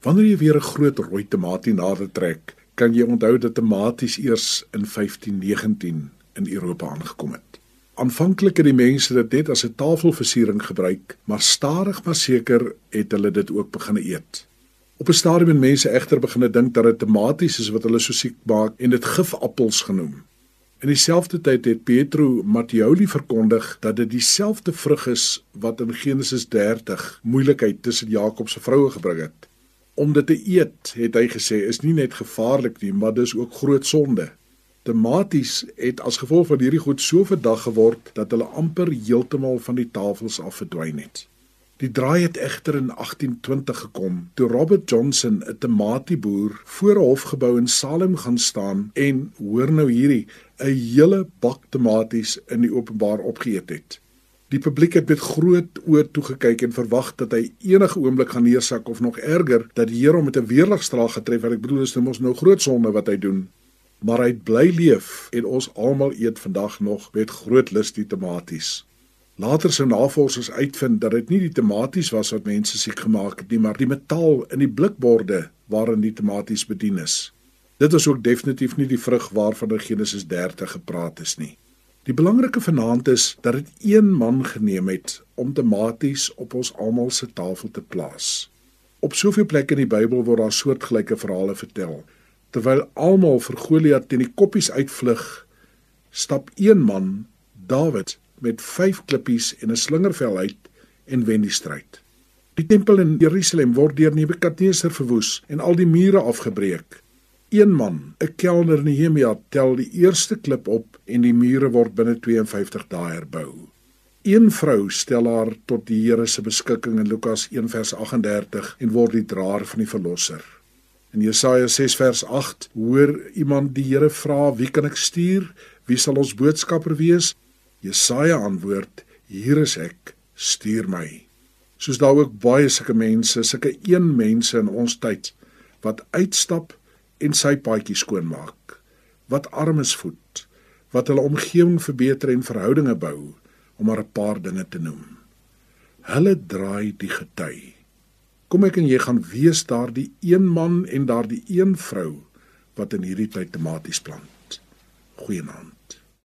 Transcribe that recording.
Wanneer jy weer 'n groot rooi tamatie nader trek, kan jy onthou dat tamaties eers in 1519 in Europa aangekom het. Aanvanklik het die mense dit net as 'n tafelversiering gebruik, maar stadig maar seker het hulle dit ook begin eet. Op 'n stadium het mense egter begin dink dat dit tamaties is wat hulle so siek maak en dit gifappels genoem. In dieselfde tyd het Pietro Mattioli verkondig dat dit dieselfde vrug is wat in Genesis 30 moeilikheid tussen Jakob se vroue gebring het. Om dit te eet, het hy gesê, is nie net gevaarlik nie, maar dis ook groot sonde. Tomaties het as gevolg van hierdie goed so verdag geword dat hulle amper heeltemal van die tafels af verdwyn het. Die draai het egter in 1820 gekom toe Robert Johnson, 'n tomatieboer, voor 'n hofgebou in Salem gaan staan en hoor nou hierdie 'n hele bak tomaties in die openbaar opgeëet het. Die publiek het met groot oë toe gekyk en verwag dat hy enige oomblik gaan neersak of nog erger dat die Here hom met 'n weerligstraal getref wat ek bedoel is dit mos nou groot sonde wat hy doen maar hy bly leef en ons almal eet vandag nog met groot lus die tomaties. Later sou navorsers uitvind dat dit nie die tomaties was wat mense siek gemaak het nie, maar die metaal in die blikborde waarin die tomaties bedien is. Dit was ook definitief nie die vrug waarvan in Genesis 30 gepraat is nie. Die belangrike vanaand is dat dit een man geneem het om tomaties op ons almal se tafel te plaas. Op soveel plekke in die Bybel word daar soortgelyke verhale vertel. Terwyl almal vir Goliat teen die koppies uitvlug, stap een man, Dawid, met 5 klippies en 'n slingervel uit en wen die stryd. Die tempel in Jerusalem word deur Nebukadneser verwoes en al die mure afgebreek. Een man, 'n kelner Nehemia, tel die eerste klip op en die mure word binne 52 dae herbou. Een vrou stel haar tot die Here se beskikking in Lukas 1:38 en word die draer van die verlosser. In Jesaja 6 vers 8 hoor iemand die Here vra: "Wie kan ek stuur? Wie sal ons boodskapper wees?" Jesaja antwoord: "Hier is ek, stuur my." Soos daar ook baie sulke mense, sulke een mense in ons tyd wat uitstap en sy paadjie skoonmaak, wat armes voed, wat hulle omgewing verbeter en verhoudinge bou, om maar 'n paar dinge te noem. Hulle draai die gety Kom ek en jy gaan wees daardie een man en daardie een vrou wat in hierdie tyd tomaties plant. Goeienaand.